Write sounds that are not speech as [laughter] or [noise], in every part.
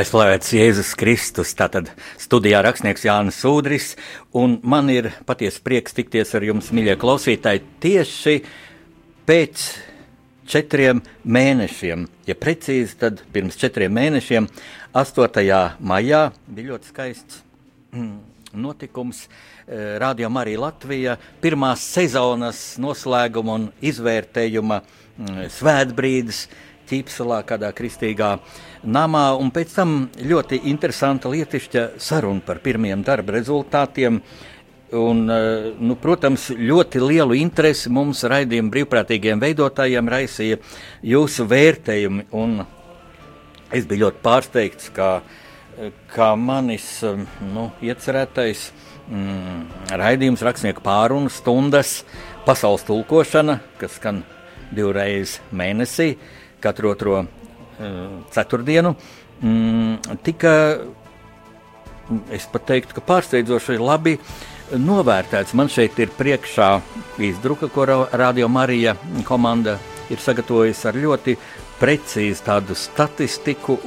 Lai slavēts Jēzus Kristus, tātad studijā rakstnieks Jānis Sūdris, un man ir patiesi prieks tikties ar jums, mīļie klausītāji, tieši pēc četriem mēnešiem. Ja precīzi, tad pirms četriem mēnešiem, 8. maijā, bija ļoti skaists mm, notikums. Eh, Radio Marija Latvija pirmās sezonas noslēguma un izvērtējuma mm, svētbrīdis Ķīpselā, kādā kristīgā namā, un pēc tam ļoti interesanta lietišķa saruna par pirmiem darba rezultātiem. Un, eh, nu, protams, ļoti lielu interesi mums raidījuma brīvprātīgiem veidotājiem raisīja jūsu vērtējumi. Es biju ļoti pārsteigts, ka, ka manis nu, iecerētais mm, raidījums, rakstnieku pārunu stundas, pasaules tulkošana, kas skan divreiz mēnesī, katru otro ceturtdienu, mm, tika, es pat teiktu, ka pārsteidzoši labi novērtēts. Man šeit ir priekšā izdruka, ko Radio Marija komanda ir sagatavojusi ar ļoti precīzu tādu statistiku.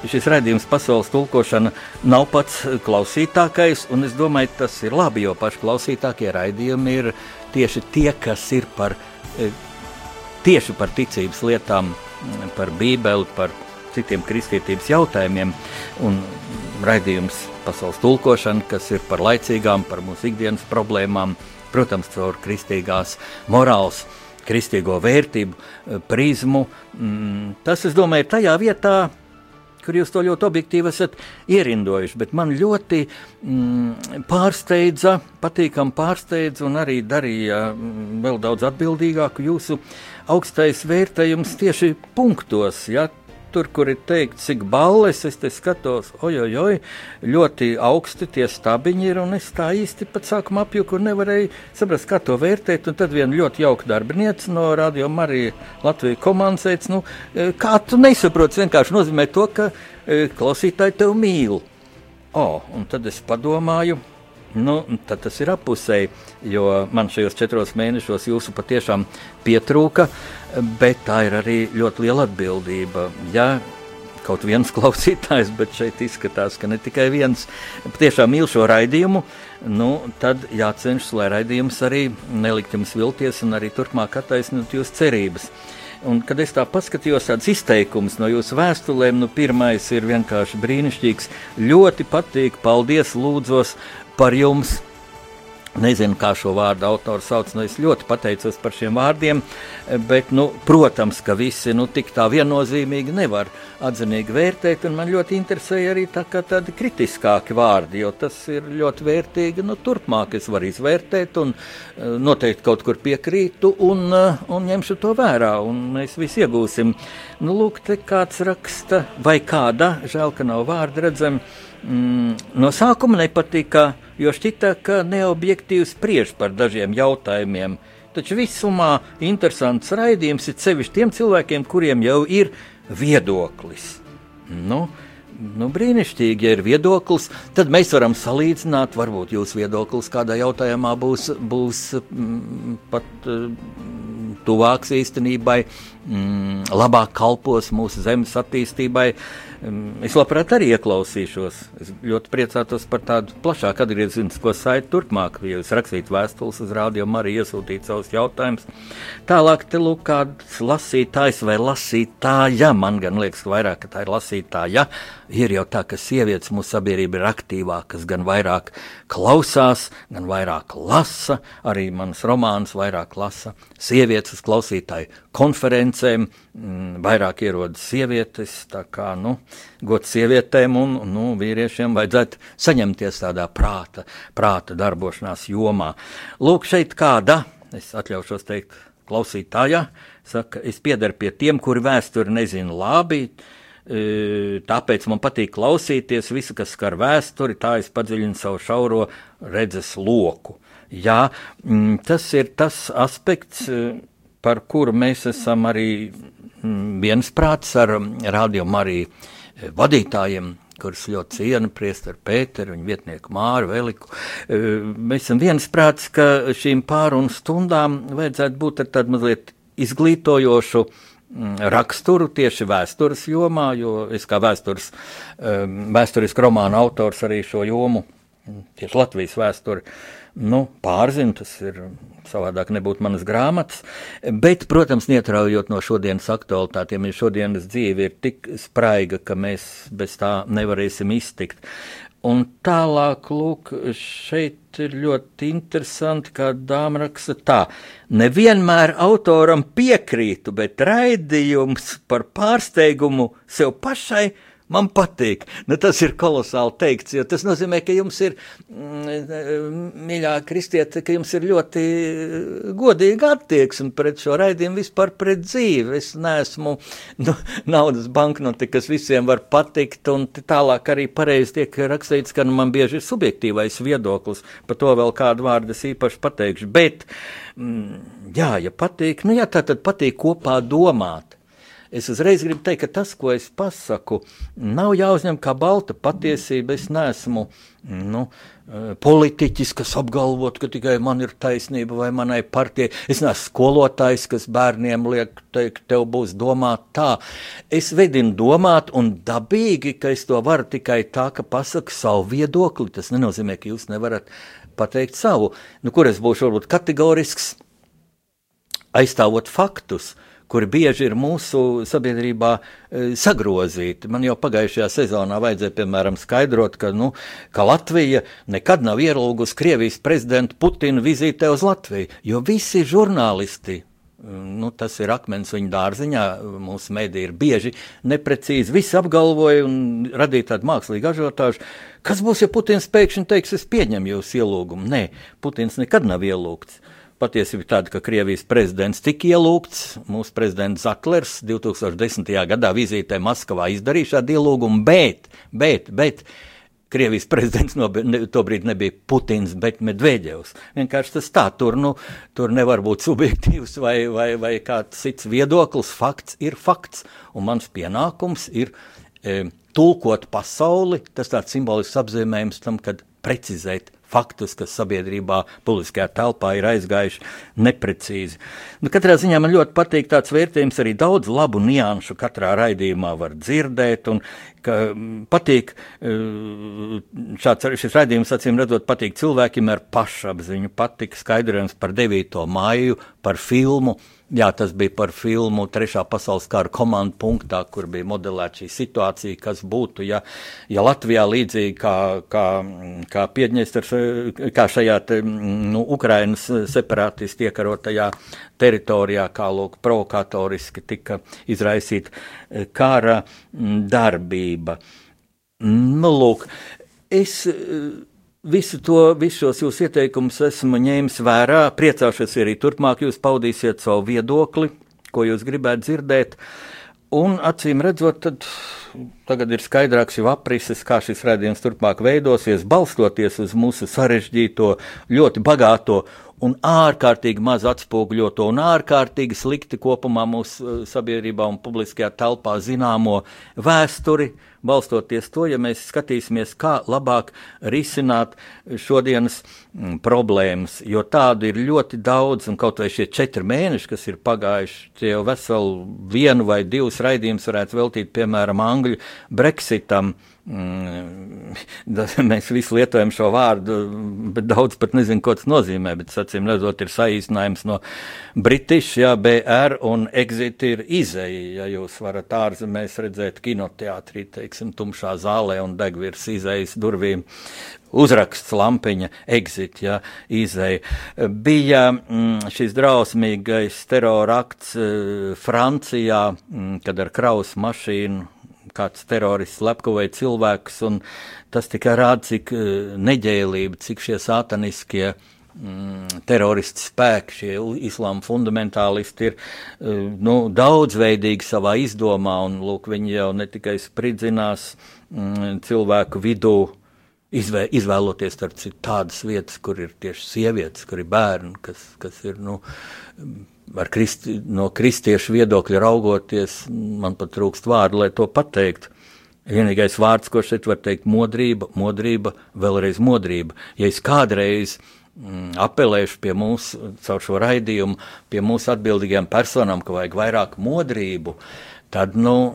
Šis redzējums, pasaules tulkošana, nav pats klausītākais, un es domāju, tas ir labi, jo paši klausītākie raidījumi ir tieši tie, kas ir par eh, tieši par ticības lietām, par Bībeli, par citiem kristietības jautājumiem. Un raidījums pasaules tulkošana, kas ir par laicīgām, par mūsu ikdienas problēmām, protams, caur kristīgās morāls, kristīgo vērtību prizmu. Mm, tas, es domāju, ir tajā vietā, kur jūs to ļoti objektīvi esat ierindojuši. Bet man ļoti mm, pārsteidza, patīkami pārsteidza un arī darīja mm, vēl daudz atbildīgāku jūsu augstais vērtējums tieši punktos. Ja? Tur, kur ir teikts, cik balles es skatos, ojoj, oj, ļoti augsti tie stabiņi ir. Es tā īsti pat sākumā apjuku un nevarēju saprast, kā to vērtēt. Un tad viena ļoti jauka darbinieca no Radio Marija Latvijas komandas teica, nu, e, kā tu nesaproti, vienkārši nozīmē to, ka e, klausītāji tevi mīl. O, un tad es padomāju, Nu, tad tas ir apusēji, jo man šajos četros mēnešos jūsu patiešām pietrūka, bet tā ir arī ļoti liela atbildība. Ja kaut viens [laughs] klausītājs, bet šeit izskatās, ka ne tikai viens patiešām mīl šo raidījumu, nu, tad jācenšas, lai raidījums arī nelikt jums vilties un arī turpmāk attaisnot jūsu cerības. Un, kad es tā paskatījos, tādas izteikumus no jūsu vēstulēm, nu, pirmais ir vienkārši brīnišķīgs. Ļoti patīk, paldies, lūdzos, par jums. Nezinu, kā šo vārdu autors sauc. Nu, es ļoti pateicos par šiem vārdiem, bet, nu, protams, ka visi nu, tik tā viennozīmīgi nevar atzinīgi vērtēt. Man ļoti interesēja arī tā, tādi kritiskāki vārdi, jo tas ir ļoti vērtīgi. Nu, turpmāk es varu izvērtēt, un eh, noteikti kaut kur piekrītu un, eh, un ņemšu to vērā, mēs visi iegūsim. Nu, lūk, te kāds raksta, vai kāda, žēl, ka nav vārdu redzams mm, no sākuma nepatika, jo šķita, ka neobjektīvi spriež par dažiem jautājumiem. Taču visumā interesants raidījums ir sevišķi tiem cilvēkiem, kuriem jau ir viedoklis. Nu, nu, brīnišķīgi, ja ir viedoklis, tad mēs varam salīdzināt. Varbūt jūsu viedoklis kādā jautājumā būs, būs mm, pat mm, tuvāks īstenībai, mm, labāk kalpos mūsu zemes attīstībai. Uh, Es labprāt arī ieklausīšos. Es ļoti priecātos par tādu plašāku atgriezenisko saiti turpmāk, ja jūs rakstītu vēstules uz rādio, arī iesūtīt savus jautājumus. Tālāk, te lūk, kāds lasītājs vai lasītāja, man gan liekas, vairāk, ka tā ir lasītāja. Ir jau tā, ka sievietes mūsu sabiedrība ir aktīvākas, gan vairāk klausās, gan vairāk lasa, arī manas romānas vairāk lasa. Sievietes klausītāju konferencēm, mm, vairāk ierodas sievietes, tā kā, nu, gods sievietēm un, nu, vīriešiem vajadzētu saņemties tādā prāta, prāta darbošanās jomā. Lūk, šeit kāda, es atļaušos teikt, klausītāja, saka, es piedaru pie tiem, kuri vēsturi nezinu labi, e, tāpēc man patīk klausīties visu, kas skar vēsturi, tā es padziļinu savu šauro redzes loku. Jā, mm, tas ir tas aspekts, e, par kuru mēs esam arī mm, viensprāts ar Radio Mariju vadītājiem, kurus ļoti cienu, priesteru Pēteru, viņa vietnieku Māru Veliku. E, mēs esam viensprāts, ka šīm pārunu stundām vajadzētu būt ar tādu mazliet izglītojošu mm, raksturu tieši vēstures jomā, jo es kā vēstures, vēsturisku romānu autors arī šo jomu, mm, tieši Latvijas vēsturi, nu, pārzinu, tas ir savādāk nebūtu manas grāmatas, bet, protams, neatraujot no šodienas aktualitātiem, ja šodienas dzīve ir tik spraiga, ka mēs bez tā nevarēsim iztikt. Un tālāk, lūk, šeit ir ļoti interesanti, kā dāma raksta tā. Nevienmēr autoram piekrītu, bet raidījums par pārsteigumu sev pašai Man patīk. Nu, tas ir kolosāli teikts, jo tas nozīmē, ka jums ir, mm, mīļā kristiete, ka jums ir ļoti godīga attieksme pret šo raidījumu, vispār pret dzīvi. Es neesmu nu, [laughs] naudas banknoti, kas visiem var patikt, un tālāk arī pareizi tiek rakstīts, ka nu, man bieži ir subjektīvais viedoklis, par to vēl kādu vārdu es īpaši pateikšu. Bet, mm, jā, ja patīk, nu jā, tā tad patīk kopā domāt. Es uzreiz gribu teikt, ka tas, ko es pasaku, nav jāuzņem kā balta patiesība. Es neesmu nu, eh, politiķis, kas apgalvot, ka tikai man ir taisnība vai manai partijai. Es neesmu skolotājs, kas bērniem liek teikt, tev būs domāt tā. Es vedinu domāt, un dabīgi, ka es to varu tikai tā, ka pasaku savu viedokli. Tas nenozīmē, ka jūs nevarat pateikt savu. Nu, kur es būšu varbūt kategorisks, aizstāvot faktus. Uh, kuri bieži ir mūsu sabiedrībā e, sagrozīti. Man jau pagājušajā sezonā vajadzēja, piemēram, skaidrot, ka, nu, ka Latvija nekad nav ielūgusi Krievijas prezidentu Putinu vizītē uz Latviju, jo visi žurnālisti Nu, tas ir akmens viņa dārziņā. Mūsu mēdī ir bieži neprecīzi. Visi apgalvoja un radīja tādu mākslīgu ažiotāžu. Kas būs, ja Putins pēkšņi teiks, es pieņemu jūsu ielūgumu? Nē, Putins nekad nav ielūgts. Patiesība tāda, ka Krievijas prezidents tika ielūgts. Mūsu prezidents Zaklers 2010. gadā vizītē Maskavā izdarīja šādu ielūgumu, bet, bet, bet Krievijas prezidents no, ne, tobrīd nebija Putins, bet Medvedevs. Vienkārši tas tā, tur, nu, tur nevar būt subjektīvs vai, vai, vai kāds cits viedoklis. Fakts ir fakts, un mans pienākums ir e, tulkot pasauli. Tas tāds simbolisks apzīmējums tam, kad precizēt faktus, kas sabiedrībā, publiskajā telpā ir aizgājuši neprecīzi. Nu, katrā ziņā man ļoti patīk tāds vērtējums, arī daudz labu nianšu katrā raidījumā var dzirdēt, un mm, patīk eh, šāds, šis raidījums, acīm redzot, patīk cilvēkiem ar pašapziņu, patīk skaidrojums par 9. māju, par filmu, Jā, tas bija par filmu Trešā pasaules kara komandu punktā, kur bija modelēta šī situācija, kas būtu, ja, ja Latvijā līdzīgi kā, kā, kā Piedņestars, kā šajā te, nu, Ukrainas separātisti iekarotajā teritorijā, kā lūk, provokatoriski tika izraisīta kara darbība. Nu, lūk, es Visu to, visus jūsu ieteikumus esmu ņēmis vērā. Priecāšos arī turpmāk jūs paudīsiet savu viedokli, ko jūs gribētu dzirdēt. Un acīm redzot, tad tagad ir skaidrāks jau aprises, kā šis redzējums turpmāk veidosies, balstoties uz mūsu sarežģīto, ļoti bagāto un ārkārtīgi maz atspoguļoto un ārkārtīgi slikti kopumā mūsu uh, sabiedrībā un publiskajā telpā zināmo vēsturi. Balstoties to, ja mēs skatīsimies, kā labāk risināt šodienas mm, problēmas, jo tādu ir ļoti daudz, un kaut vai šie četri mēneši, kas ir pagājuši, tie jau veselu vienu vai divus raidījumus varētu veltīt, piemēram, Angļu Brexitam. Mm, [laughs] mēs visi lietojam šo vārdu, bet daudz pat nezinu, ko tas nozīmē. Bet, acīm redzot, ir saīsinājums no British, jā, BR un exit ir izeja. Ja jūs varat ārzemēs redzēt kinoteātrī, teiksim, tumšā zālē un degvirs izejas durvīm. Uzraksts lampiņa, exit, ja, izēja. Bija mm, šis drausmīgais terorakts uh, Francijā, mm, kad ar kraus mašīnu kāds terorists slepkavoja cilvēkus, un tas tikai rāda, cik uh, neģēlība, cik šie sataniskie mm, teroristi spēki, šie islāma fundamentālisti ir uh, nu, daudzveidīgi savā izdomā, un lūk, viņi jau ne tikai spridzinās mm, cilvēku vidū, izvē, izvēloties tādas vietas, kur ir tieši sievietes, kur ir bērni, kas, kas ir nu, kristi, no kristiešu viedokļa raugoties, man pat trūkst vārdu, lai to pateiktu. Vienīgais vārds, ko šeit var teikt, modrība, modrība, vēlreiz modrība. Ja es kādreiz mm, apelējuši pie mums caur šo raidījumu, pie mūsu atbildīgajām personām, ka vajag vairāk modrību, tad, nu,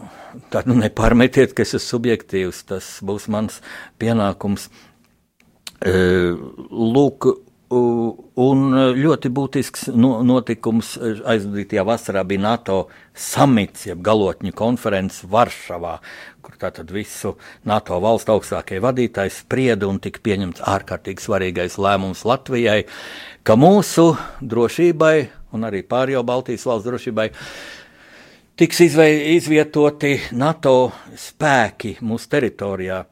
tad nu, nepārmetiet, ka es esmu subjektīvs. Tas būs mans pienākums. E, lūk, Un ļoti būtisks notikums aizvadītajā vasarā bija NATO samits, jeb galotņu konferences Varšavā, kur tātad visu NATO valstu augstākie vadītāji sprieda un tika pieņemts ārkārtīgi svarīgais lēmums Latvijai, ka mūsu drošībai un arī pārējo Baltijas valsts drošībai tiks izvietoti NATO spēki mūsu teritorijā.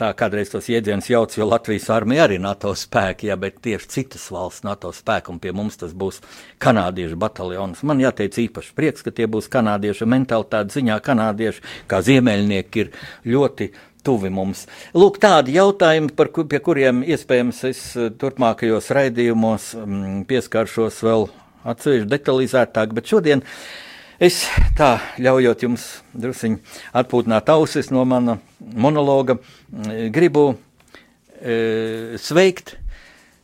Tā kādreiz tos jēdzienus jauc, jo Latvijas armija arī NATO spēki, jā, bet tieši citas valsts NATO spēki, un pie mums tas būs kanādiešu bataljons. Man jāteic īpaši prieks, ka tie būs kanādieši mentalitāte ziņā. Kanādieši, kā ziemeļnieki, ir ļoti tuvi mums. Lūk, tādi jautājumi, par, pie kuriem iespējams es eh, turpmākajos raidījumos mm, pieskaršos vēl atsevišķi detalizētāk, bet šodien Es tā ļaujot jums druskuļi atpūtināt ausis no mana monologa, gribu e, sveikt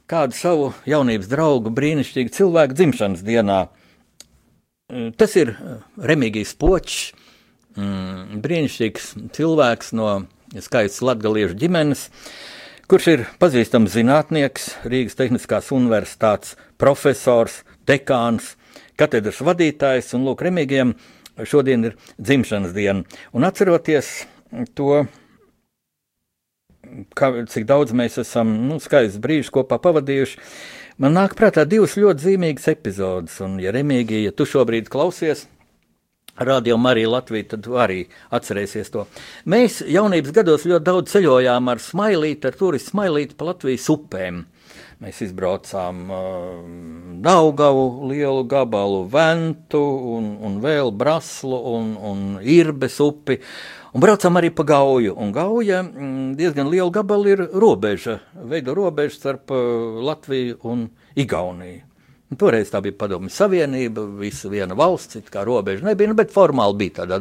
kādu savu jaunības draugu, brīnišķīgu cilvēku dzimšanas dienā. E, tas ir Remigijs Počs, mm, brīnišķīgs cilvēks no skaistas latgaliešu ģimenes, kurš ir pazīstams zinātnieks, Rīgas Tehniskās universitātes profesors, dekāns, katedras vadītājs, un Lūk, Remīgiem šodien ir dzimšanas diena. Un atceroties to, kā, cik daudz mēs esam nu, skaistus brīžus kopā pavadījuši, man nāk prātā divas ļoti zīmīgas epizodes. Un, ja Remīgi, ja tu šobrīd klausies, Radio Marija Latvija, tad arī atcerēsies to. Mēs jaunības gados ļoti daudz ceļojām ar smailīti, ar turistu smailīti pa Latvijas upēm. Mēs izbraucām uh, Daugavu, lielu gabalu, Ventu un, un vēl Braslu un, un Irbes upi. Un braucām arī pa Gauju. Un Gauja mm, diezgan liela gabala ir robeža, veido robežu starp uh, Latviju un Igauniju. Un toreiz tā bija Padomju Savienība, visa viena valsts, kā robeža nebija, nu, bet formāli bija tāda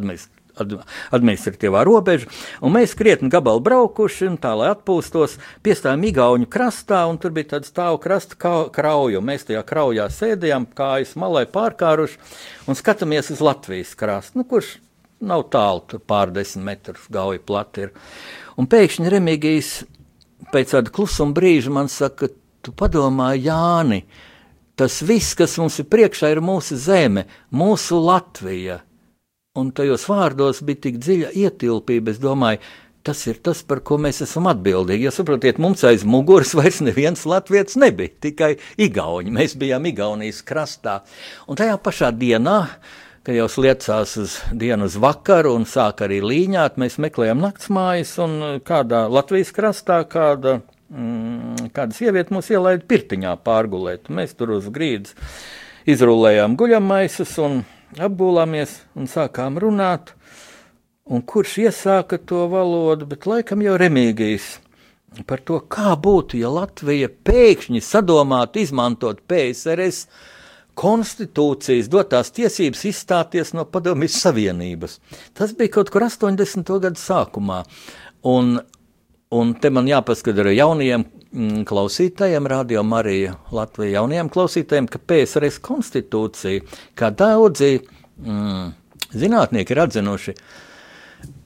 administratīva administratīvā robeža, un mēs krietni gabalu braukuši, tā, lai atpūstos, piestājām Igauņu krastā, un tur bija tāds stāvu krasta krauju. Mēs tajā kraujā sēdējām, kājas malai pārkāruši, un skatāmies uz Latvijas krastu, nu, kurš nav tālu, pārdesmit metrus gauja plati ir. Un pēkšņi Remigijs pēc tāda klusuma brīža man saka, tu padomā, Jāni, tas viss, kas mums ir priekšā, ir mūsu zeme, mūsu Latvija un tajos vārdos bija tik dziļa ietilpība. Es domāju, tas ir tas, par ko mēs esam atbildīgi. Ja saprotiet, mums aiz muguras vairs neviens latviečs nebija, tikai igauņi. Mēs bijām Igaunijas krastā. Un tajā pašā dienā, kad jau sliecās uz dienu uz vakaru un sāk arī līņāt, mēs meklējām naktsmājas un kādā Latvijas krastā kāda. Mm, kāda sieviete mūs ielaida pirtiņā pārgulēt. Mēs tur uz grīdas izrullējām guļamaisus un apgulāmies un sākām runāt. Un kurš iesāka to valodu, bet laikam jau remīgīs par to, kā būtu, ja Latvija pēkšņi sadomātu izmantot PSRS konstitūcijas dotās tiesības izstāties no Padomjas Savienības. Tas bija kaut kur 80. gadu sākumā. Un, un te man jāpaskata ar jaunajiem mm, klausītājiem, Radio Marija Latvija jaunajiem klausītājiem, ka PSRS konstitūcija, kā daudzi mm, zinātnieki ir atzinuši,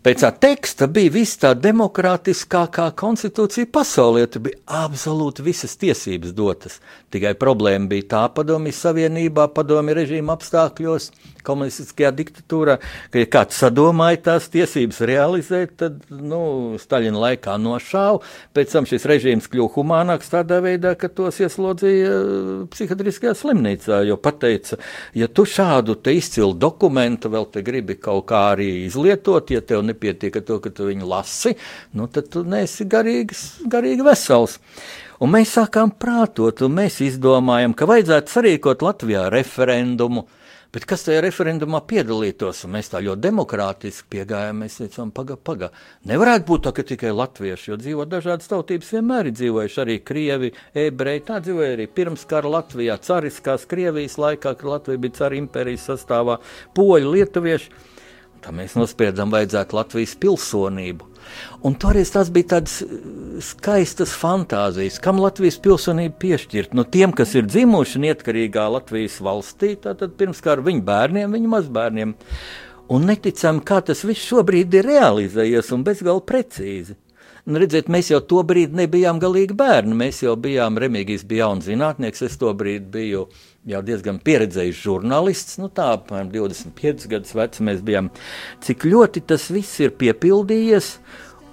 Pēc tā teksta bija viss tā demokrātiskākā konstitūcija pasaulē. Tur bija absolūti visas tiesības dotas. Tikai problēma bija tā padomju savienībā, padomju režīma apstākļos, komunistiskajā diktatūrā, ka, ja kāds sadomāja tās tiesības realizēt, tad nu, Staļina laikā nošāva. Pēc tam šis režīms kļuva humānāks tādā veidā, ka tos ieslodzīja uh, psihiatriskajā slimnīcā. Jo pateica, ja tu šādu izcilu dokumentu vēl te gribi kaut kā arī izlietot, ja tev nepietiek ar to, ka tu viņu lasi, nu, tad tu neesi garīgs, garīgi vesels. Un mēs sākām prātot, un mēs izdomājam, ka vajadzētu sarīkot Latvijā referendumu, Bet kas tajā referendumā piedalītos? Un mēs tā ļoti demokrātiski piegājām. Mēs teicām, pagaidi, pagaidi. Nevarētu būt tā, ka tikai latvieši, jo dzīvo dažādas tautības, vienmēr ir dzīvojuši arī krievi, ebreji. Tā dzīvoja arī pirms kara Latvijā, cariskās Krievijas laikā, kad Latvija bija cara impērijas sastāvā, poļi, lietuvieši. Tā mēs nospriedām, vajadzētu Latvijas pilsonību. Un toreiz tas bija tādas uh, skaistas fantāzijas, kam Latvijas pilsonība piešķirt. Nu, tiem, kas ir dzimuši neatkarīgā Latvijas valstī, tātad pirms kā ar viņu bērniem, viņu mazbērniem. Un neticam, kā tas viss šobrīd ir realizējies un bezgalīgi precīzi. Un, redziet, mēs jau to brīdi nebijām galīgi bērni. Mēs jau bijām, Remigijs bija jauns zinātnieks, es to brīdi biju jau diezgan pieredzējis žurnālists. Nu, tā apmēram 25 gadus vecs mēs bijām. Cik ļoti tas viss ir piepildījies.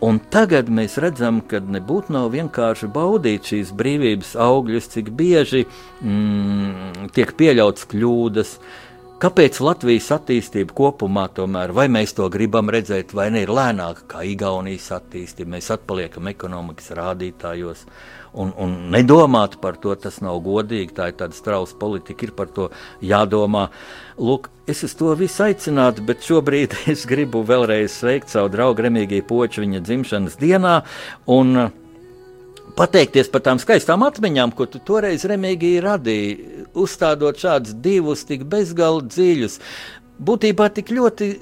Un tagad mēs redzam, ka nebūtu nav vienkārši baudīt šīs brīvības augļus, cik bieži mm, tiek pieļauts kļūdas, uh, Kāpēc Latvijas attīstība kopumā, tomēr, vai mēs to gribam redzēt, vai ne ir lēnāka kā Igaunijas attīstība? Mēs atpaliekam ekonomikas rādītājos, un, un nedomāt par to, tas nav godīgi. Tā ir tāda strausa politika, ir par to jādomā. Lūk, es uz to visu aicinātu, bet šobrīd [laughs] es gribu vēlreiz sveikt savu draugu Remīgiju Poču viņa dzimšanas dienā. Un, pateikties par tām skaistām atmiņām, ko tu toreiz remīgi radīji, uzstādot šādus divus tik bezgalīgi dziļus, būtībā tik ļoti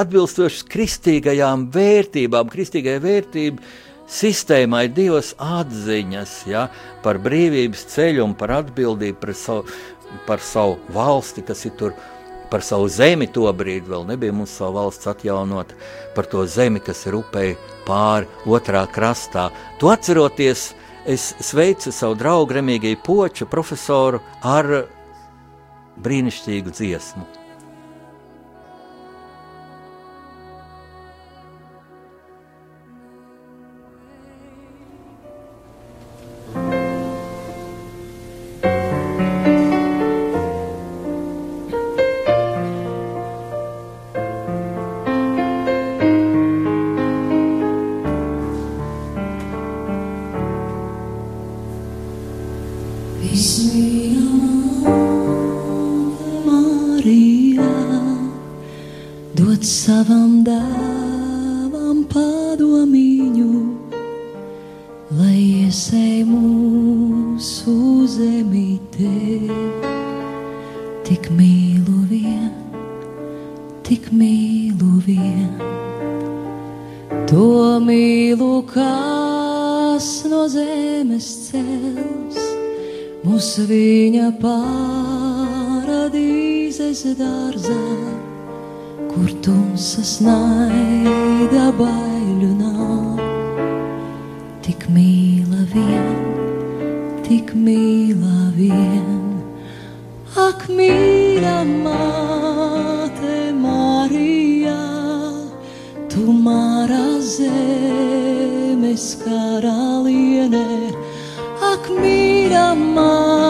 atbilstošus kristīgajām vērtībām, kristīgai vērtībai sistēmai divas atziņas ja, par brīvības ceļu un par atbildību par savu, par savu valsti, kas ir tur. Par savu zemi to brīdi vēl nebija mums savu valsts atjaunot, par to zemi, kas ir upei pāri otrā krastā. To atceroties, es sveicu savu draugu Remīgiju Poču, profesoru, ar brīnišķīgu dziesmu. dod savam dēlam padomīņu, lai iesēj mūsu zemītē. Tik mīlu vien, tik mīlu vien, to mīlu, kas no zemes cels, mūsu viņa paradīzes dārzā kur tumsas naida baiļu nav. Tik mīla vien, tik mīla vien, ak mīļa māte Marija, tu mārā zemes karaliene, ak mīļa māte.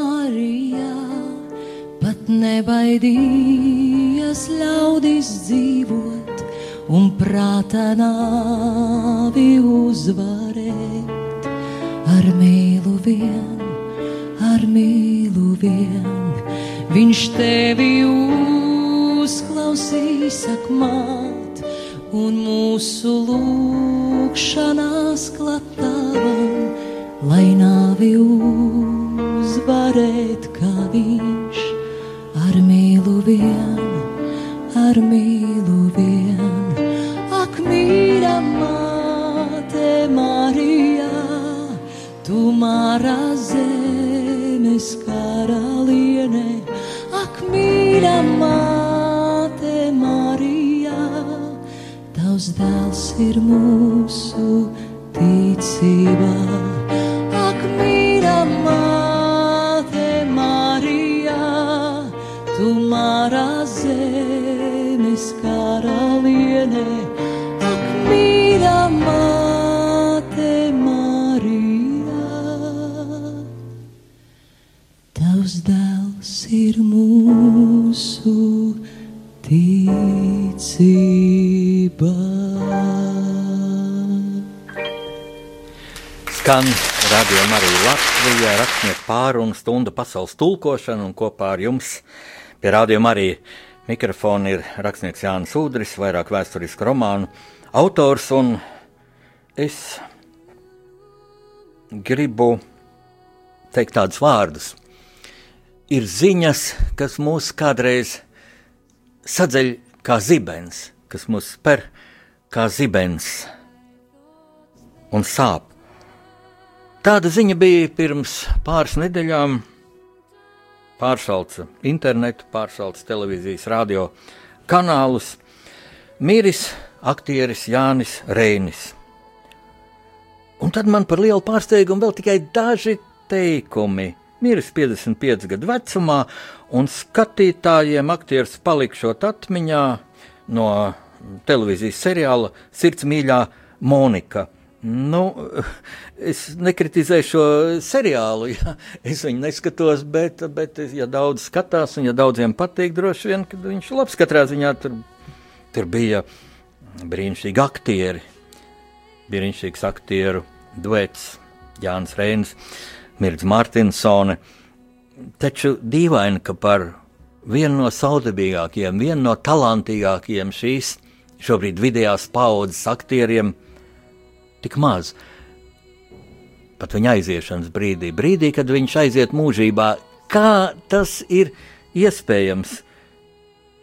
nebaidījies ļaudis dzīvot un prātā nāvi uzvarēt. Ar mīlu vien, ar mīlu vien, viņš tevi uzklausīs, sak māt, un mūsu lūkšanās klatavam lai nāvi uzvarēt kā viņš vien, ar mīlu vien. Ak, mīļa māte Marija, tu mārā zemes karaliene, ak, mīļa māte Marija, tavs dēls ir mūsu ticībā. Skan radījuma arī Latvijā, rakstnieku pārunu stunda pasaules tulkošana, un kopā ar jums pie rādījuma arī mikrofona ir rakstnieks Jānis Udris, vairāk vēsturisku romānu autors, un es gribu teikt tādus vārdus. Ir ziņas, kas mūs kādreiz sadzeļ kā zibens, kas mūs spēr kā zibens un sāp. Tāda ziņa bija pirms pāris nedēļām. Pāršalca internetu, pāršalca televīzijas, radio kanālus. Mīris aktieris Jānis Reinis. Un tad man par lielu pārsteigumu vēl tikai daži teikumi. Mīris 55 gadu vecumā, un skatītājiem aktieris palikšot atmiņā no televīzijas seriāla Sirds mīļā Monika. Nu, es nekritizēju šo seriālu, ja es viņu neskatos, bet, bet ja daudz skatās un ja daudziem patīk, droši vien, ka viņš ir labs. Katrā ziņā tur, tur bija brīnišķīgi aktieri, brīnišķīgs aktieru duets Jānis Reins, Mirds Martinsone. Taču dīvaini, ka par vienu no saudabīgākajiem, vienu no talantīgākajiem šīs šobrīd vidējās paudzes aktieriem – tik maz. Pat viņa aiziešanas brīdī, brīdī, kad viņš aiziet mūžībā, kā tas ir iespējams.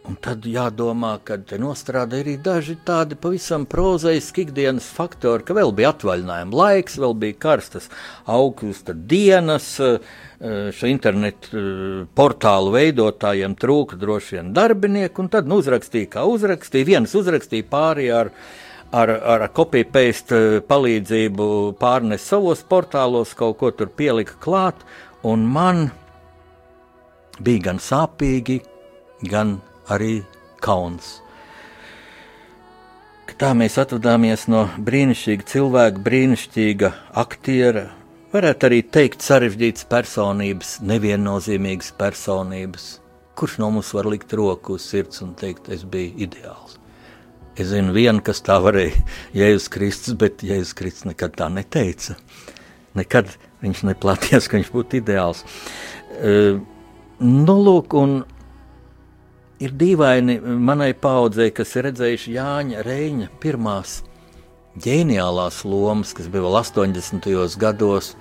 Un tad jādomā, ka te nostrādā arī daži tādi pavisam prozaiski ikdienas faktori, ka vēl bija atvaļinājuma laiks, vēl bija karstas augusta dienas, šo internetu portālu veidotājiem trūka droši vien darbinieku, un tad nu, uzrakstīja, kā uzrakstīja, viens uzrakstīja pāri ar viņa ar, ar copy-paste eh, palīdzību pārnes savos portālos, kaut ko tur pielika klāt, un man bija gan sāpīgi, gan arī kauns. Ka tā mēs atvadāmies no brīnišķīga cilvēka, brīnišķīga aktiera, varētu arī teikt, sarežģītas personības, neviennozīmīgas personības. Kurš no mums var likt roku uz sirds un teikt, es biju ideāls? Es zinu, vienu, kas tā varēja, Jēzus Kristus, bet Jēzus Kristus nekad tā neteica. Nekad viņš neplāties, ka viņš būtu ideāls. Uh, nu, lūk, un ir dīvaini manai paudzei, kas ir redzējuši Jāņa Reņa pirmās ģeniālās lomas, kas bija vēl 80. gados,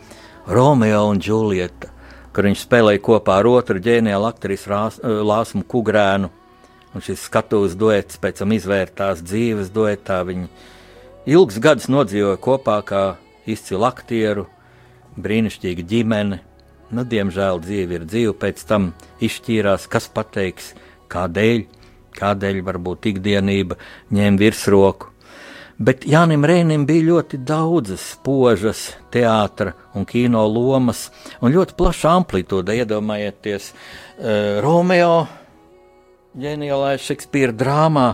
Romeo un Džulieta, kur viņš spēlēja kopā ar otru ģeniālu aktrisu Lāsmu Kugrēnu Un šis skatuves duets pēc tam izvērtās dzīves duetā. Viņi ilgus gadus nodzīvoja kopā kā izcilu aktieru, brīnišķīga ģimene. Nu, diemžēl dzīve ir dzīve, pēc tam izšķīrās, kas pateiks, kādēļ, kādēļ varbūt ikdienība ņēma virsroku. Bet Jānis Rēnim bija ļoti daudzas spožas, teātras un kino lomas, un ļoti plaša amplitūda. Iedomājieties, uh, Romeo ģeniālajā Šekspīra drāmā.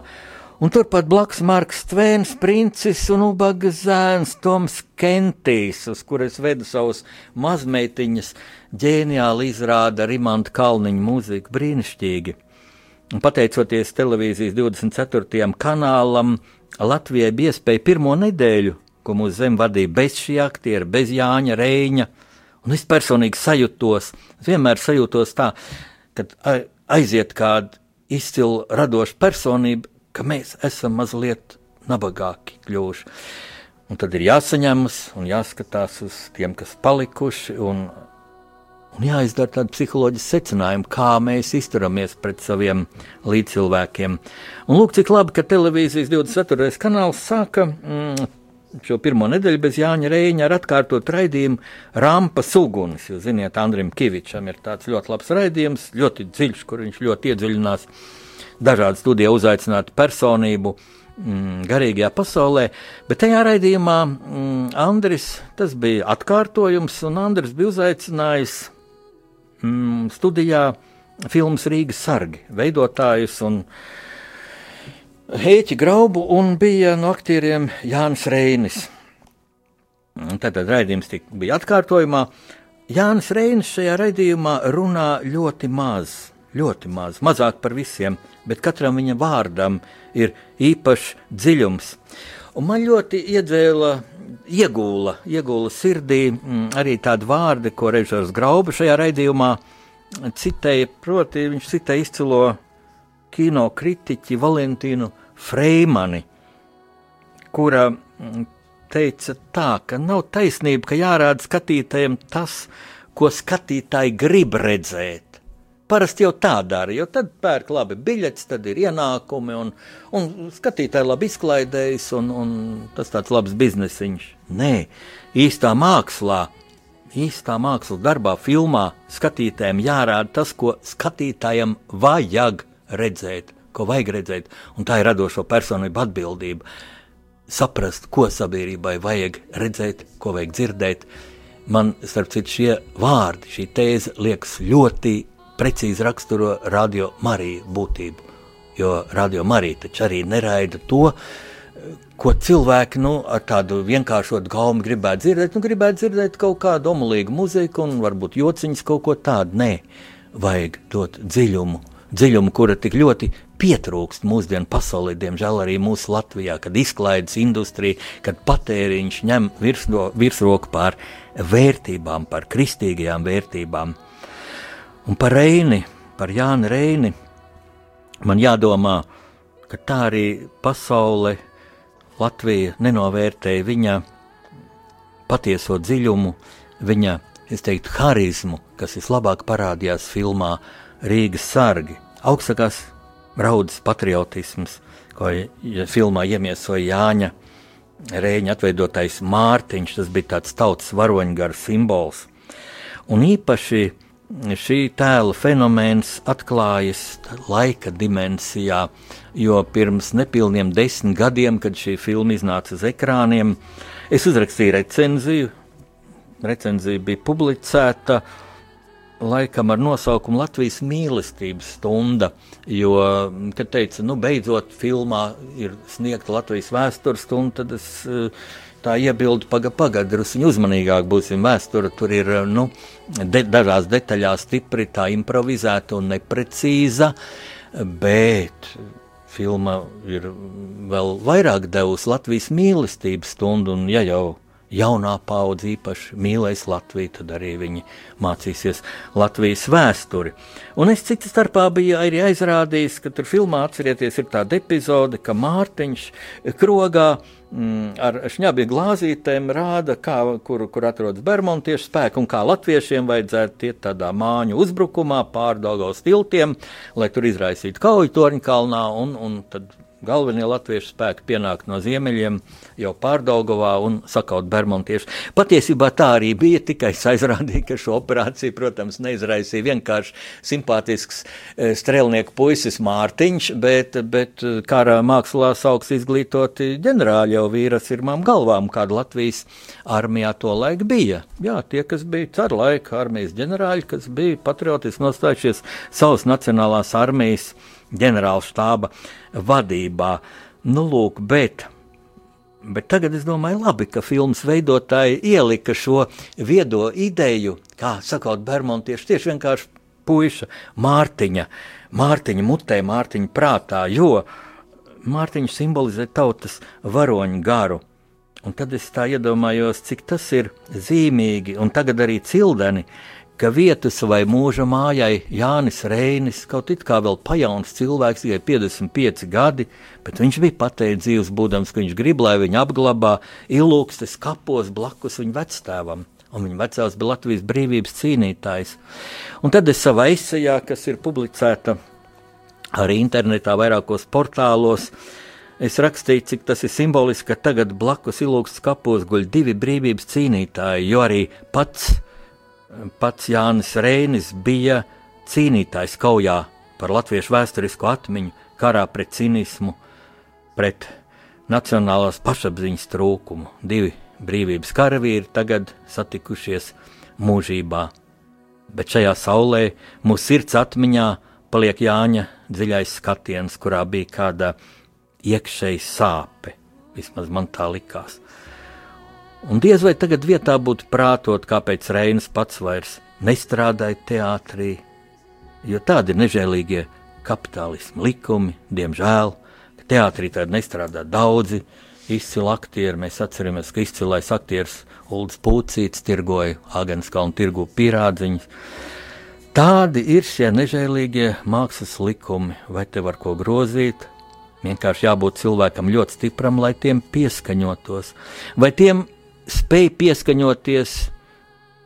Un turpat blakus Marks Tvēns, princis un ubaga zēns Toms Kentijs, uz kuras vedu savus mazmeitiņas, ģeniāli izrāda Rimanta Kalniņa mūziku brīnišķīgi. Un pateicoties televīzijas 24. kanālam, Latvijai bija iespēja pirmo nedēļu, ko mūsu zem vadīja bez šī aktiera, bez Jāņa Reņa. Un es personīgi sajūtos, vienmēr sajūtos tā, kad aiziet kāda izcila radoša personība, ka mēs esam mazliet nabagāki kļuvuši. Un tad ir jāsaņemas un jāskatās uz tiem, kas palikuši, un, un jāizdara tāda psiholoģiska secinājuma, kā mēs izturamies pret saviem līdzcilvēkiem. Un lūk, cik labi, ka televīzijas 24. kanāls sāka mm, šo pirmo nedēļu bez Jāņa Reņa ar atkārtot raidījumu Rāmpas uguns. Jūs zināt, Andrim Kavičam ir tāds ļoti labs raidījums, ļoti dziļš, kur viņš ļoti iedziļinās dažādu studiju uzaicinātu personību. Mm, garīgajā pasaulē, bet tajā raidījumā mm, Andris, tas bija atkārtojums, un Andris bija uzaicinājis mm, studijā filmas Rīgas sargi veidotājus un uh, Hēķi Graubu un bija no aktieriem Jānis Reinis. Tad raidījums bija atkārtojumā. Jānis Reinis šajā raidījumā runā ļoti maz, ļoti maz, mazāk par visiem, bet katram viņa vārdam ir īpašs dziļums. Un man ļoti iedzēla iegūla, iegūla sirdī mm, arī tādi vārdi, ko režisors Grauba šajā raidījumā citēja, proti viņš citēja izcilo kino kritiķi Valentīnu Freimani, kura mm, teica tā, ka nav taisnība, ka jārāda skatītājiem tas, ko skatītāji grib redzēt Parasti jau tā dara, jo tad pērk labi biļetes, tad ir ienākumi, un, un skatītāji labi izklaidējas, un, un tas tāds labs biznesiņš. Nē, īstā mākslā, īstā mākslas darbā, filmā skatītājiem jārāda tas, ko skatītājiem vajag redzēt, ko vajag redzēt, un tā ir radošo personību atbildība. Saprast, ko sabiedrībai vajag redzēt, ko vajag dzirdēt. Man, starp citu, šie vārdi, šī tēze liekas ļoti precīzi raksturo radio Mariju būtību. Jo radio Marija taču arī neraida to, ko cilvēki nu, ar tādu vienkāršotu gaumi gribētu dzirdēt. Nu, gribētu dzirdēt kaut kādu omulīgu muziku un varbūt jociņas kaut ko tādu. Nē, vajag dot dziļumu, dziļumu, kura tik ļoti pietrūkst mūsdienu pasaulē, diemžēl arī mūsu Latvijā, kad izklaides industrija, kad patēriņš ņem virsroku pār vērtībām, par kristīgajām vērtībām. Un par Reini, par Jānu Reini, man jādomā, ka tā arī pasaule, Latvija nenovērtēja viņa patieso dziļumu, viņa, es teiktu, harizmu, kas vislabāk parādījās filmā Rīgas sargi. Augstākās raudas patriotisms, ko filmā iemiesoja Jāņa Rēņa atveidotais Mārtiņš, tas bija tāds tautas varoņgara simbols. Un īpaši šī tēla fenomens atklājas laika dimensijā, jo pirms nepilniem desmit gadiem, kad šī filma iznāca uz ekrāniem, es uzrakstīju recenziju. Recenzija bija publicēta laikam ar nosaukumu Latvijas mīlestības stunda, jo, kad teica, nu, beidzot, filmā ir sniegta Latvijas vēstures stunda, tad es uh, tā iebildu, paga, pagaidi, druskuļi uzmanīgāk būsim. Vēsture tur ir nu, de, dažās detaļās stipri tā improvizēta un neprecīza, bet filma ir vēl vairāk devusi Latvijas mīlestības stundu, un ja jau jaunā paudze īpaši mīlēs Latviju, tad arī viņi mācīsies Latvijas vēsturi. Un es citu starpā biju arī aizrādījis, ka tur filmā atcerieties, ir tāda epizode, ka Mārtiņš krogā mm, ar šņabiem glāzītēm rāda, kā, kur, kur atrodas Bermuda spēki un kā latviešiem vajadzētu iet tādā māņu uzbrukumā pār Dāngavas tiltiem, lai tur izraisītu kauju Torņkalnā un, un tad galvenie latviešu spēki pienākt no ziemeļiem, jau pārdaugovā un sakaut Bermuntiešu. Patiesībā tā arī bija, tikai es aizrādīju, ka šo operāciju, protams, neizraisīja vienkārši simpātisks e, strēlnieku puisis Mārtiņš, bet, bet e, kara mākslā sauks izglītoti ģenerāļi jau vīras irmām galvām, kāda Latvijas armijā to laiku bija. Jā, tie, kas bija caru laiku armijas ģenerāļi, kas bija patriotiski nostājušies savas nacionālās armijas ģenerāla štāba vadībā. Nu, lūk, bet, bet tagad es domāju, labi, ka filmas veidotāji ielika šo viedo ideju, kā sakot, Bermontieši tieši vienkārši puiša Mārtiņa, Mārtiņa mutē, Mārtiņa prātā, jo Mārtiņš simbolizē tautas varoņu garu. Un tad es tā iedomājos, cik tas ir zīmīgi, un tagad arī cildeni, ka vietu savai mūža mājai Jānis Reinis, kaut it kā vēl pajauns cilvēks, tikai 55 gadi, bet viņš bija pateicis dzīves būdams, ka viņš grib, lai viņu apglabā ilūkstes kapos blakus viņa vecstāvam. Un viņa vecāks bija Latvijas brīvības cīnītājs. Un tad es savā izsajā, kas ir publicēta arī internetā, vairākos portālos, es rakstīju, cik tas ir simboliski, ka tagad blakus ilūkstes kapos guļ divi brīvības cīnītāji, jo arī pats pats Jānis Reinis bija cīnītājs kaujā par latviešu vēsturisko atmiņu, karā pret cinismu, pret nacionālās pašapziņas trūkumu. Divi brīvības karavīri tagad satikušies mūžībā, bet šajā saulē mūsu sirds atmiņā paliek Jāņa dziļais skatiens, kurā bija kāda iekšēja sāpe. Vismaz man tā likās. Un diez vai tagad vietā būtu prātot, kāpēc Reinas pats vairs nestrādāja teātrī, jo tādi ir nežēlīgie kapitālisma likumi, diemžēl, ka teātrī tādi nestrādā daudzi, izcili aktieri. Mēs atceramies, ka izcilais aktieris Ulrichs Pūcīts tirgoja Agenskalnu tirgu pierādziņus. Tādi ir šie nežēlīgie mākslas likumi, vai te var ko grozīt. Vienkārši jābūt cilvēkam ļoti stipram, lai tiem pieskaņotos, vai tiem spēj pieskaņoties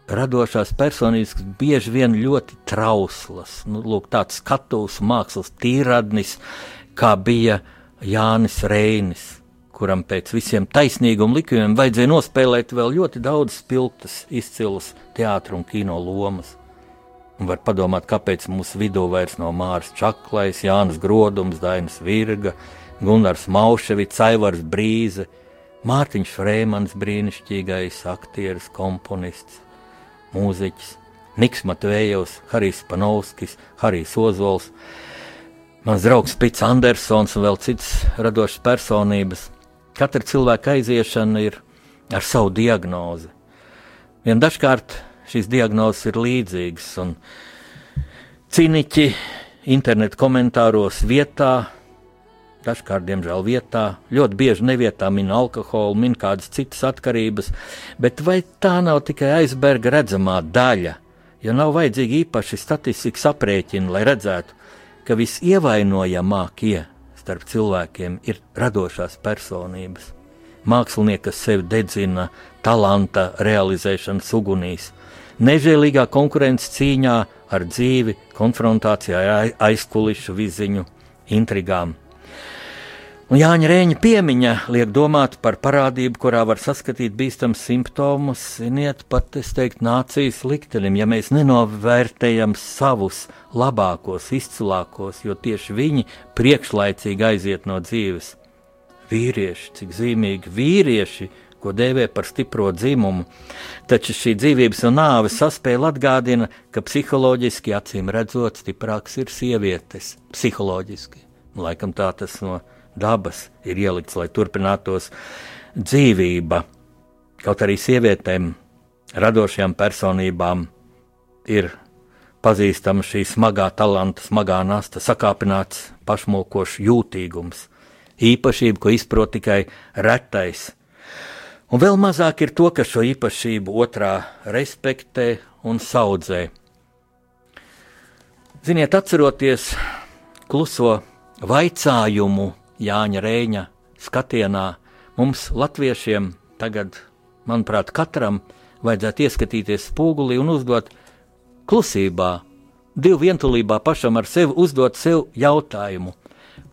radošās personības, kas bieži vien ļoti trauslas. Nu, lūk, tāds skatuves mākslas tīradnis, kā bija Jānis Reinis, kuram pēc visiem taisnīguma likumiem vajadzēja nospēlēt vēl ļoti daudz spilgtas, izcilas teātru un kino lomas. Un var padomāt, kāpēc mūsu vidū vairs nav Mārs Čaklais, Jānis Grodums, Dainis Virga, Gunārs Mauševits, Aivars Brīze, Mārtiņš Frēmans, brīnišķīgais aktieris, komponists, mūziķis, Niks Matvējovs, Harijs Panovskis, Harijs Ozols, mans draugs Pits Andersons un vēl citas radošas personības. Katra cilvēka aiziešana ir ar savu diagnozi. Vien dažkārt šīs diagnozes ir līdzīgas, un cīniķi internetu komentāros vietā dažkārt, diemžēl, vietā, ļoti bieži nevietā min alkoholu, min kādas citas atkarības, bet vai tā nav tikai aizberga redzamā daļa, jo nav vajadzīgi īpaši statistikas aprēķini, lai redzētu, ka visievainojamākie starp cilvēkiem ir radošās personības. Mākslinieki, kas sevi dedzina talanta realizēšanas ugunīs, nežēlīgā konkurences cīņā ar dzīvi, konfrontācijā ar aizkulišu viziņu, intrigām. Un Jāņa Rēņa piemiņa liek domāt par parādību, kurā var saskatīt bīstamus simptomus, ziniet, pat es teiktu, nācijas liktenim, ja mēs nenovērtējam savus labākos, izcilākos, jo tieši viņi priekšlaicīgi aiziet no dzīves. Vīrieši, cik zīmīgi vīrieši, ko dēvē par stipro dzimumu, taču šī dzīvības un nāves saspēle atgādina, ka psiholoģiski acīm redzot stiprāks ir sievietes, psiholoģiski. Laikam tā tas no dabas ir ielikts, lai turpinātos dzīvība. Kaut arī sievietēm, radošajām personībām ir pazīstama šī smagā talanta, smagā nasta, sakāpināts, pašmokošs jūtīgums, īpašība, ko izprot tikai retais. Un vēl mazāk ir to, kas šo īpašību otrā respektē un audzē. Ziniet, atceroties kluso vaicājumu Jāņa Rēņa skatienā mums, latviešiem, tagad, manuprāt, katram vajadzētu ieskatīties spogulī un uzdot klusībā, divu vientulībā pašam ar sevi uzdot sev jautājumu,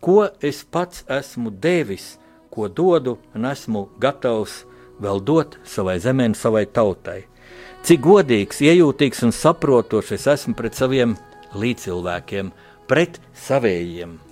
ko es pats esmu devis, ko dodu un esmu gatavs vēl dot savai zemē un savai tautai. Cik godīgs, iejūtīgs un saprotošs es esmu pret saviem līdzcilvēkiem, pret savējiem.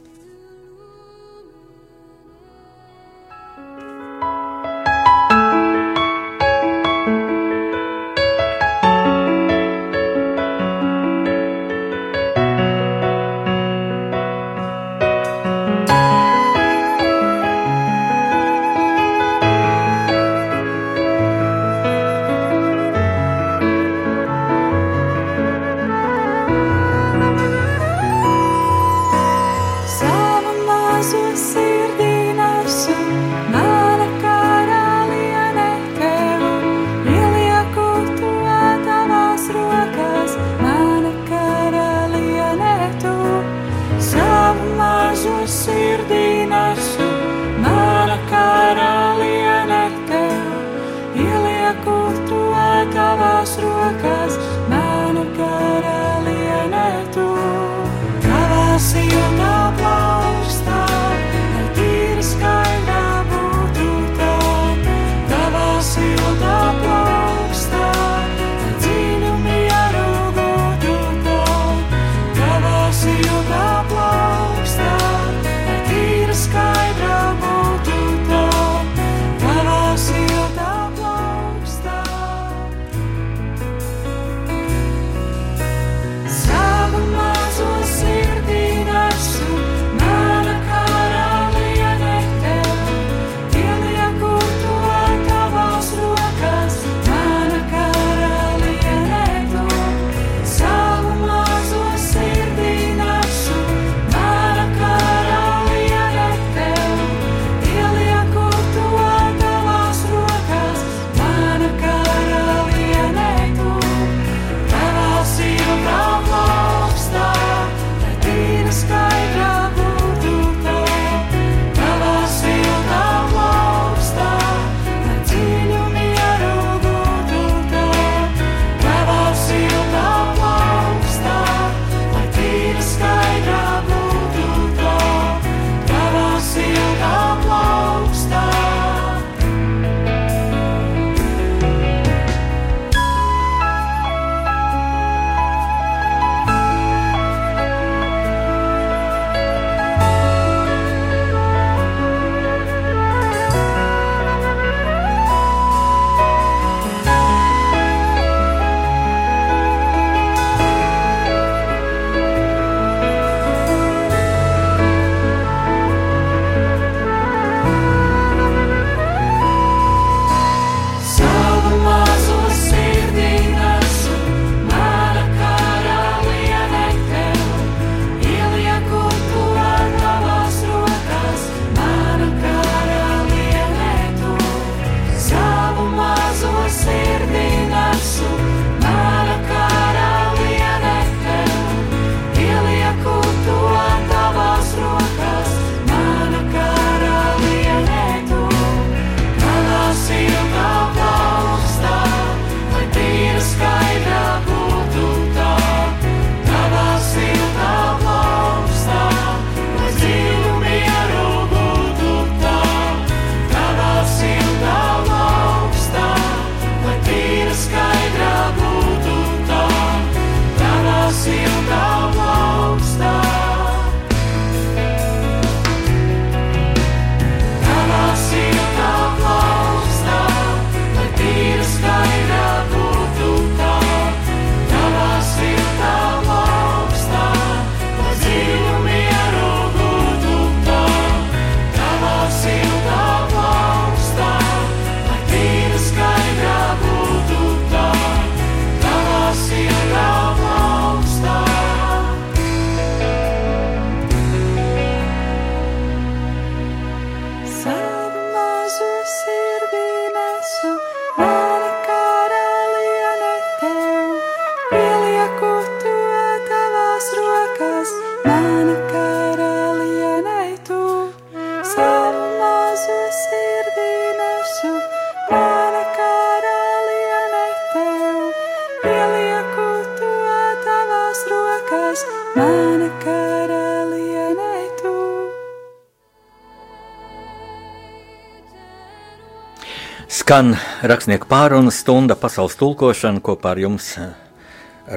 Skan rakstnieku pārunas stunda pasaules tulkošana kopā ar jums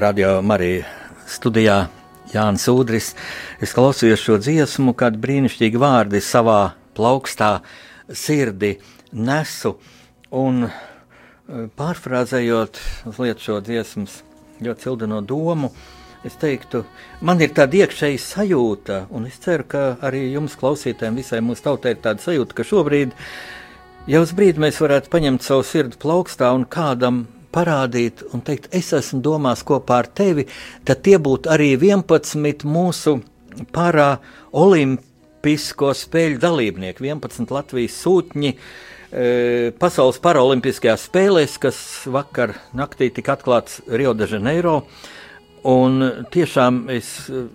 Radio Marija studijā Jānis Udris. Es klausījos šo dziesmu, kad brīnišķīgi vārdi savā plaukstā sirdi nesu un pārfrāzējot mazliet šo dziesmas ļoti cildino domu, es teiktu, man ir tāda iekšēja sajūta, un es ceru, ka arī jums, klausītājiem, visai mūsu tautai ir tāda sajūta, ka šobrīd jau uz brīdi mēs varētu paņemt savu sirdi plaukstā un kādam parādīt un teikt, es esmu domās kopā ar tevi, tad tie būtu arī 11 mūsu parā olimpisko spēļu dalībnieki, 11 Latvijas sūtņi. E, Pasaules paralimpiskajās spēlēs, kas vakar naktī tika atklāts Rio de Janeiro. Un tiešām es e,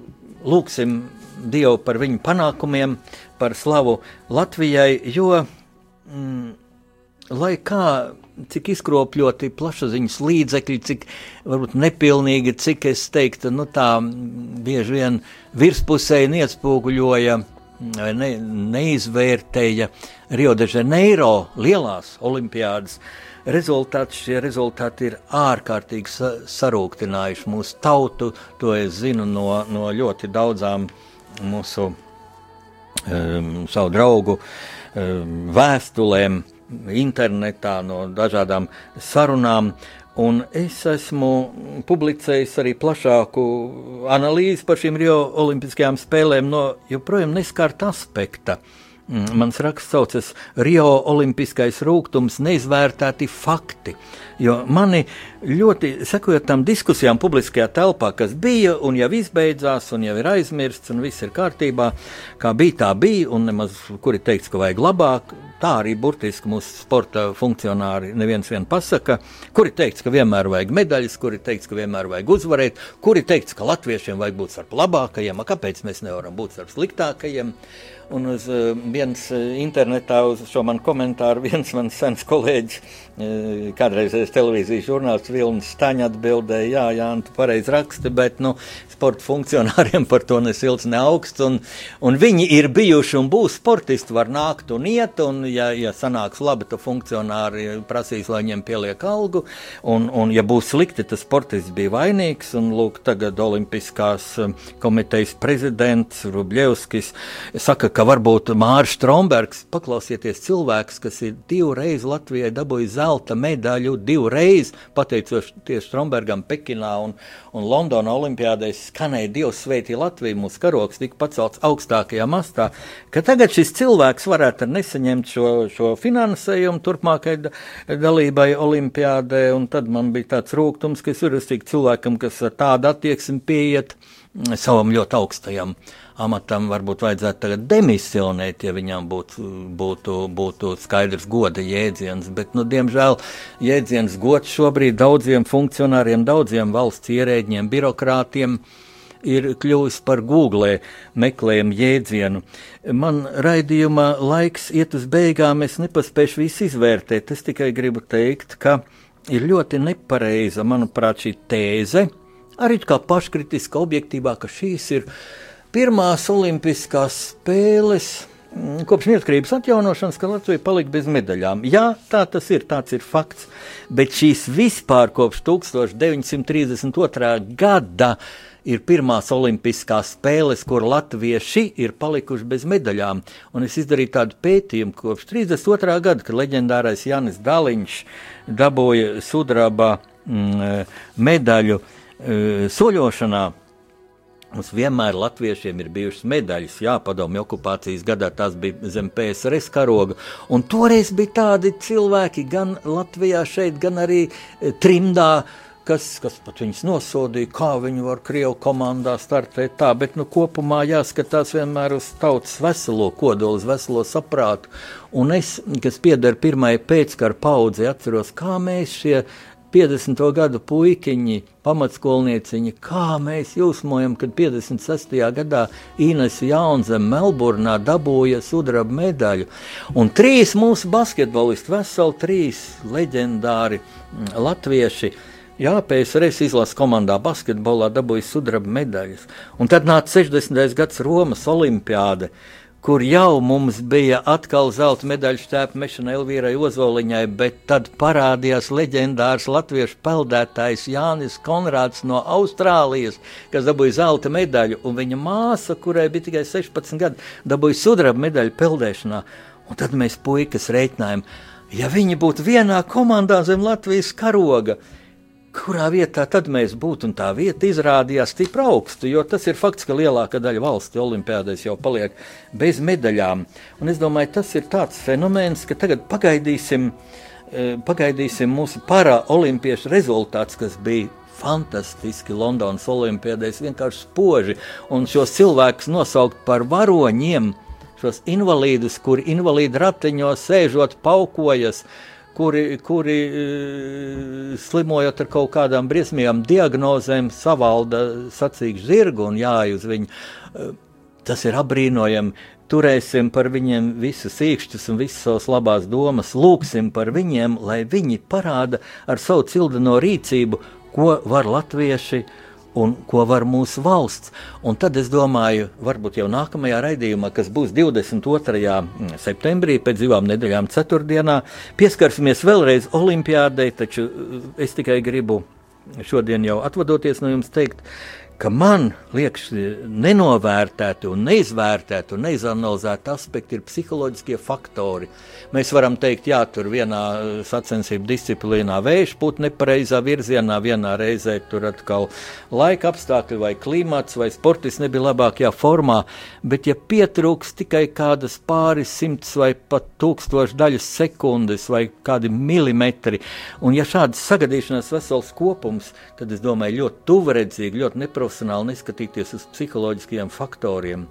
lūksim Dievu par viņu panākumiem, par slavu Latvijai, jo, mm, lai kā cik izkropļoti plašsaziņas līdzekļi, cik varbūt nepilnīgi, cik es teiktu, nu tā bieži vien virspusēji iespoguļoja vai ne, neizvērtēja Rio de Janeiro lielās olimpiādas. Rezultāti, šie rezultāti ir ārkārtīgi sa sarūktinājuši mūsu tautu. To es zinu no, no ļoti daudzām mūsu um, savu draugu um, vēstulēm, internetā, no dažādām sarunām. Un es esmu publicējis arī plašāku analīzi par šīm Rio Olimpiskajām spēlēm no joprojām neskārta aspekta. Mm, mans raksts saucas Rio Olimpiskais rūkums, neizvērtēti fakti. Jo mani ļoti sekojot tam diskusijām publiskajā telpā, kas bija un jau izbeidzās, un jau ir aizmirsts, un viss ir kārtībā, kā bija, tā bija, un nemaz kuri teiks, ka vajag labāk. Tā arī burtiski mūsu sporta funkcionāri neviens vien pasaka, kuri teiks, ka vienmēr vajag medaļas, kuri teiks, ka vienmēr vajag uzvarēt, kuri teiks, ka latviešiem vajag būt starp labākajiem, kāpēc mēs nevaram būt starp sliktākajiem. Un uz uh, viens uh, internetā uz šo manu komentāru viens mans sens kolēģis, kādreizējais televīzijas žurnālists Vilnis Staņa atbildēja, jā, jā, tu pareizi raksti, bet, nu, sporta funkcionāriem par to ne silts, ne augsts, un, un viņi ir bijuši un būs sportisti, var nākt un iet, un ja, ja sanāks labi, tad funkcionāri prasīs, lai viņiem pieliek algu, un, un ja būs slikti, tad sportists bija vainīgs, un lūk, tagad Olimpiskās komitejas prezidents Rubļevskis saka, ka ka varbūt Mārcis Strombergs, paklausieties, cilvēks, kas ir divreiz Latvijai dabūjis zelta medaļu, divreiz. Pateicoties Strombergam Pekinā un, un Londonā Olimpijādē, skanēja Dievs sveitī Latviju, mūsu karoks tika pacelts augstākajā mastā, tagad šis cilvēks varētu nesaņemt šo, šo finansējumu turpmākai da, dalībai Olimpijādē, un tad man bija tāds rūgtums, ka es urakstīju cilvēkam, kas ar tādu attieksmi pieiet savam ļoti augstajam amatam varbūt vajadzētu tagad demisionēt, ja viņam būtu, būtu, būtu skaidrs goda jēdziens. Bet, nu, diemžēl, jēdziens gods šobrīd daudziem funkcionāriem, daudziem valsts ierēģiem, birokrātiem ir kļuvis par googlē meklējumu jēdzienu. Man raidījuma laiks iet uz beigām, es nepaspēšu visu izvērtēt. Es tikai gribu teikt, ka ir ļoti nepareiza, manuprāt, šī tēze, arī kā paškritiska, objektīvā, ka šīs ir pirmās Olimpiskās spēles. Mm, kopš neatkarības atjaunošanas, ka Latvija palika bez medaļām. Jā, tā tas ir, tāds ir fakts. Bet šīs vispār kopš 1932. gada ir pirmās olimpiskās spēles, kur latvieši ir palikuši bez medaļām. Un es izdarīju tādu pētījumu kopš 32. gada, kad leģendārais Janis Daliņš dabūja sudraba mm, medaļu e, soļošanā. Mums vienmēr latviešiem ir bijušas medaļas, jā, padomju okupācijas gadā tās bija zem PSRS karoga. Un toreiz bija tādi cilvēki gan Latvijā, šeit, gan arī e, trimdā, kas, kas pat viņus nosodīja, kā viņi var Krievu komandā startēt tā, bet nu, kopumā jāskatās vienmēr uz tautas veselo kodolu, uz veselo saprātu. Un es, kas pieder pirmajai pēckara paudzei, atceros, kā mēs šie 50. gadu puikiņi, pamatskolnieciņi, kā mēs jūsmojam, kad 56. gadā Ines Jaunzem Melburnā dabūja sudraba medaļu. Un trīs mūsu basketbolisti, veseli trīs leģendāri mm, latvieši, Jā, PSRS izlases komandā basketbolā dabūja sudraba medaļas. Un tad nāca 60. gads Romas Olimpiāda, kur jau mums bija atkal zelta medaļu šķēpa mešana Elvīrai Ozoliņai, bet tad parādījās leģendārs latviešu peldētājs Jānis Konrāds no Austrālijas, kas dabūja zelta medaļu, un viņa māsa, kurai bija tikai 16 gadi, dabūja sudraba medaļu peldēšanā. Un tad mēs puikas reiķinājām, ja viņi būtu vienā komandā zem Latvijas karoga, kurā vietā tad mēs būtu, un tā vieta izrādījās stipri augstu, jo tas ir fakts, ka lielākā daļa valsts olimpiādēs jau paliek bez medaļām. Un es domāju, tas ir tāds fenomens, ka tagad pagaidīsim, eh, pagaidīsim mūsu paraolimpiešu rezultāts, kas bija fantastiski. Londonas olimpiādēs, vienkārši spoži, un šos cilvēkus nosaukt par varoņiem, šos invalīdus, kuri invalīdu ratiņos sēžot paukojas, uh, kuri, kuri eh, slimojot ar kaut kādām briesmīgām diagnozēm, savalda sacīgu zirgu un jāj uz viņu. Eh, tas ir apbrīnojami. Turēsim par viņiem visus īkšķus un visas savas labās domas, lūgsim par viņiem, lai viņi parāda ar savu cildeno rīcību, ko var latvieši uh, un ko var mūsu valsts. Un tad es domāju, varbūt jau nākamajā raidījumā, kas būs 22. septembrī, pēc divām nedēļām, ceturtdienā, pieskarsimies vēlreiz Olimpijādei, taču es tikai gribu šodien jau atvadoties no jums teikt, ka man liekas, nenovērtēti un neizvērtēti un neizanalizēti aspekti ir psiholoģiskie faktori. Mēs varam teikt, jā, tur vienā uh, sacensību disciplīnā vējš pūt nepareizā virzienā, vienā reizē tur atkal laika apstākļi vai klimats vai sportists nebija labākajā formā, bet ja pietrūks tikai kādas pāris simts vai pat tūkstoši daļas sekundes vai kādi milimetri, un ja šādas sagadīšanās vesels kopums, tad es domāju ļoti tuvredzīgi, ļoti neprofesionāli profesionāli neskatīties uz psiholoģiskiem faktoriem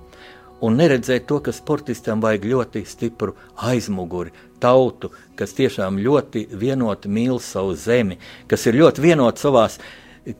un neredzēt to, ka sportistam vajag ļoti stipru aizmuguri, tautu, kas tiešām ļoti vienoti mīl savu zemi, kas ir ļoti vienoti savās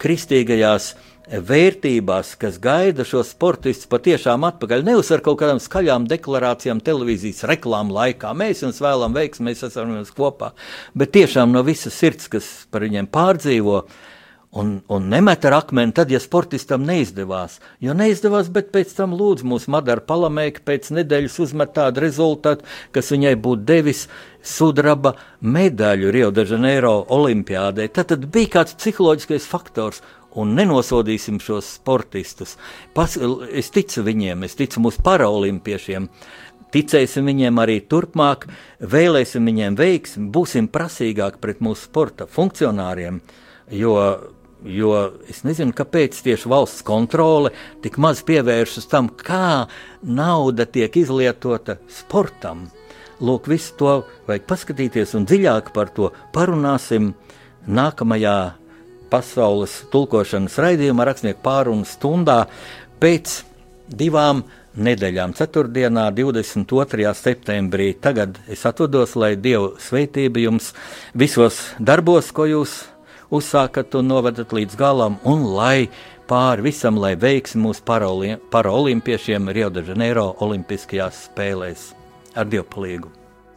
kristīgajās vērtībās, kas gaida šo sportistu patiešām atpakaļ. Nevis ar kaut kādām skaļām deklarācijām televīzijas reklāmu laikā. Mēs jums vēlamies veiksmi, mēs esam jums kopā. Bet tiešām no visas sirds, kas par viņiem pārdzīvo, uh, Un, un nemet ar akmeni, tad, ja sportistam neizdevās. Jo neizdevās, bet pēc tam lūdzu mūsu Madara Palamēka pēc nedēļas uzmet tādu rezultātu, kas viņai būtu devis sudraba medaļu Rio de Janeiro olimpiādē. Tad, tad bija kāds psiholoģiskais faktors, un nenosodīsim šos sportistus. Pas, es ticu viņiem, es ticu mūsu paraolimpiešiem. Ticēsim viņiem arī turpmāk, vēlēsim viņiem veiksmi, būsim prasīgāki pret mūsu sporta funkcionāriem, jo Jo es nezinu, kāpēc tieši valsts kontrole tik maz pievēršas tam, kā nauda tiek izlietota sportam. Lūk, visu to vajag paskatīties un dziļāk par to parunāsim nākamajā pasaules tulkošanas raidījumā, rakstnieku pārunu stundā pēc divām nedēļām, 4. un 22. septembrī. Tagad es atvados, lai Dieva svētība jums visos darbos, ko jūs uzsākat un novedat līdz galam, un lai pāri visam, lai veiksmi mūsu paraolimpiešiem Rio de Janeiro Olimpiskajās spēlēs ar dievpalīgu.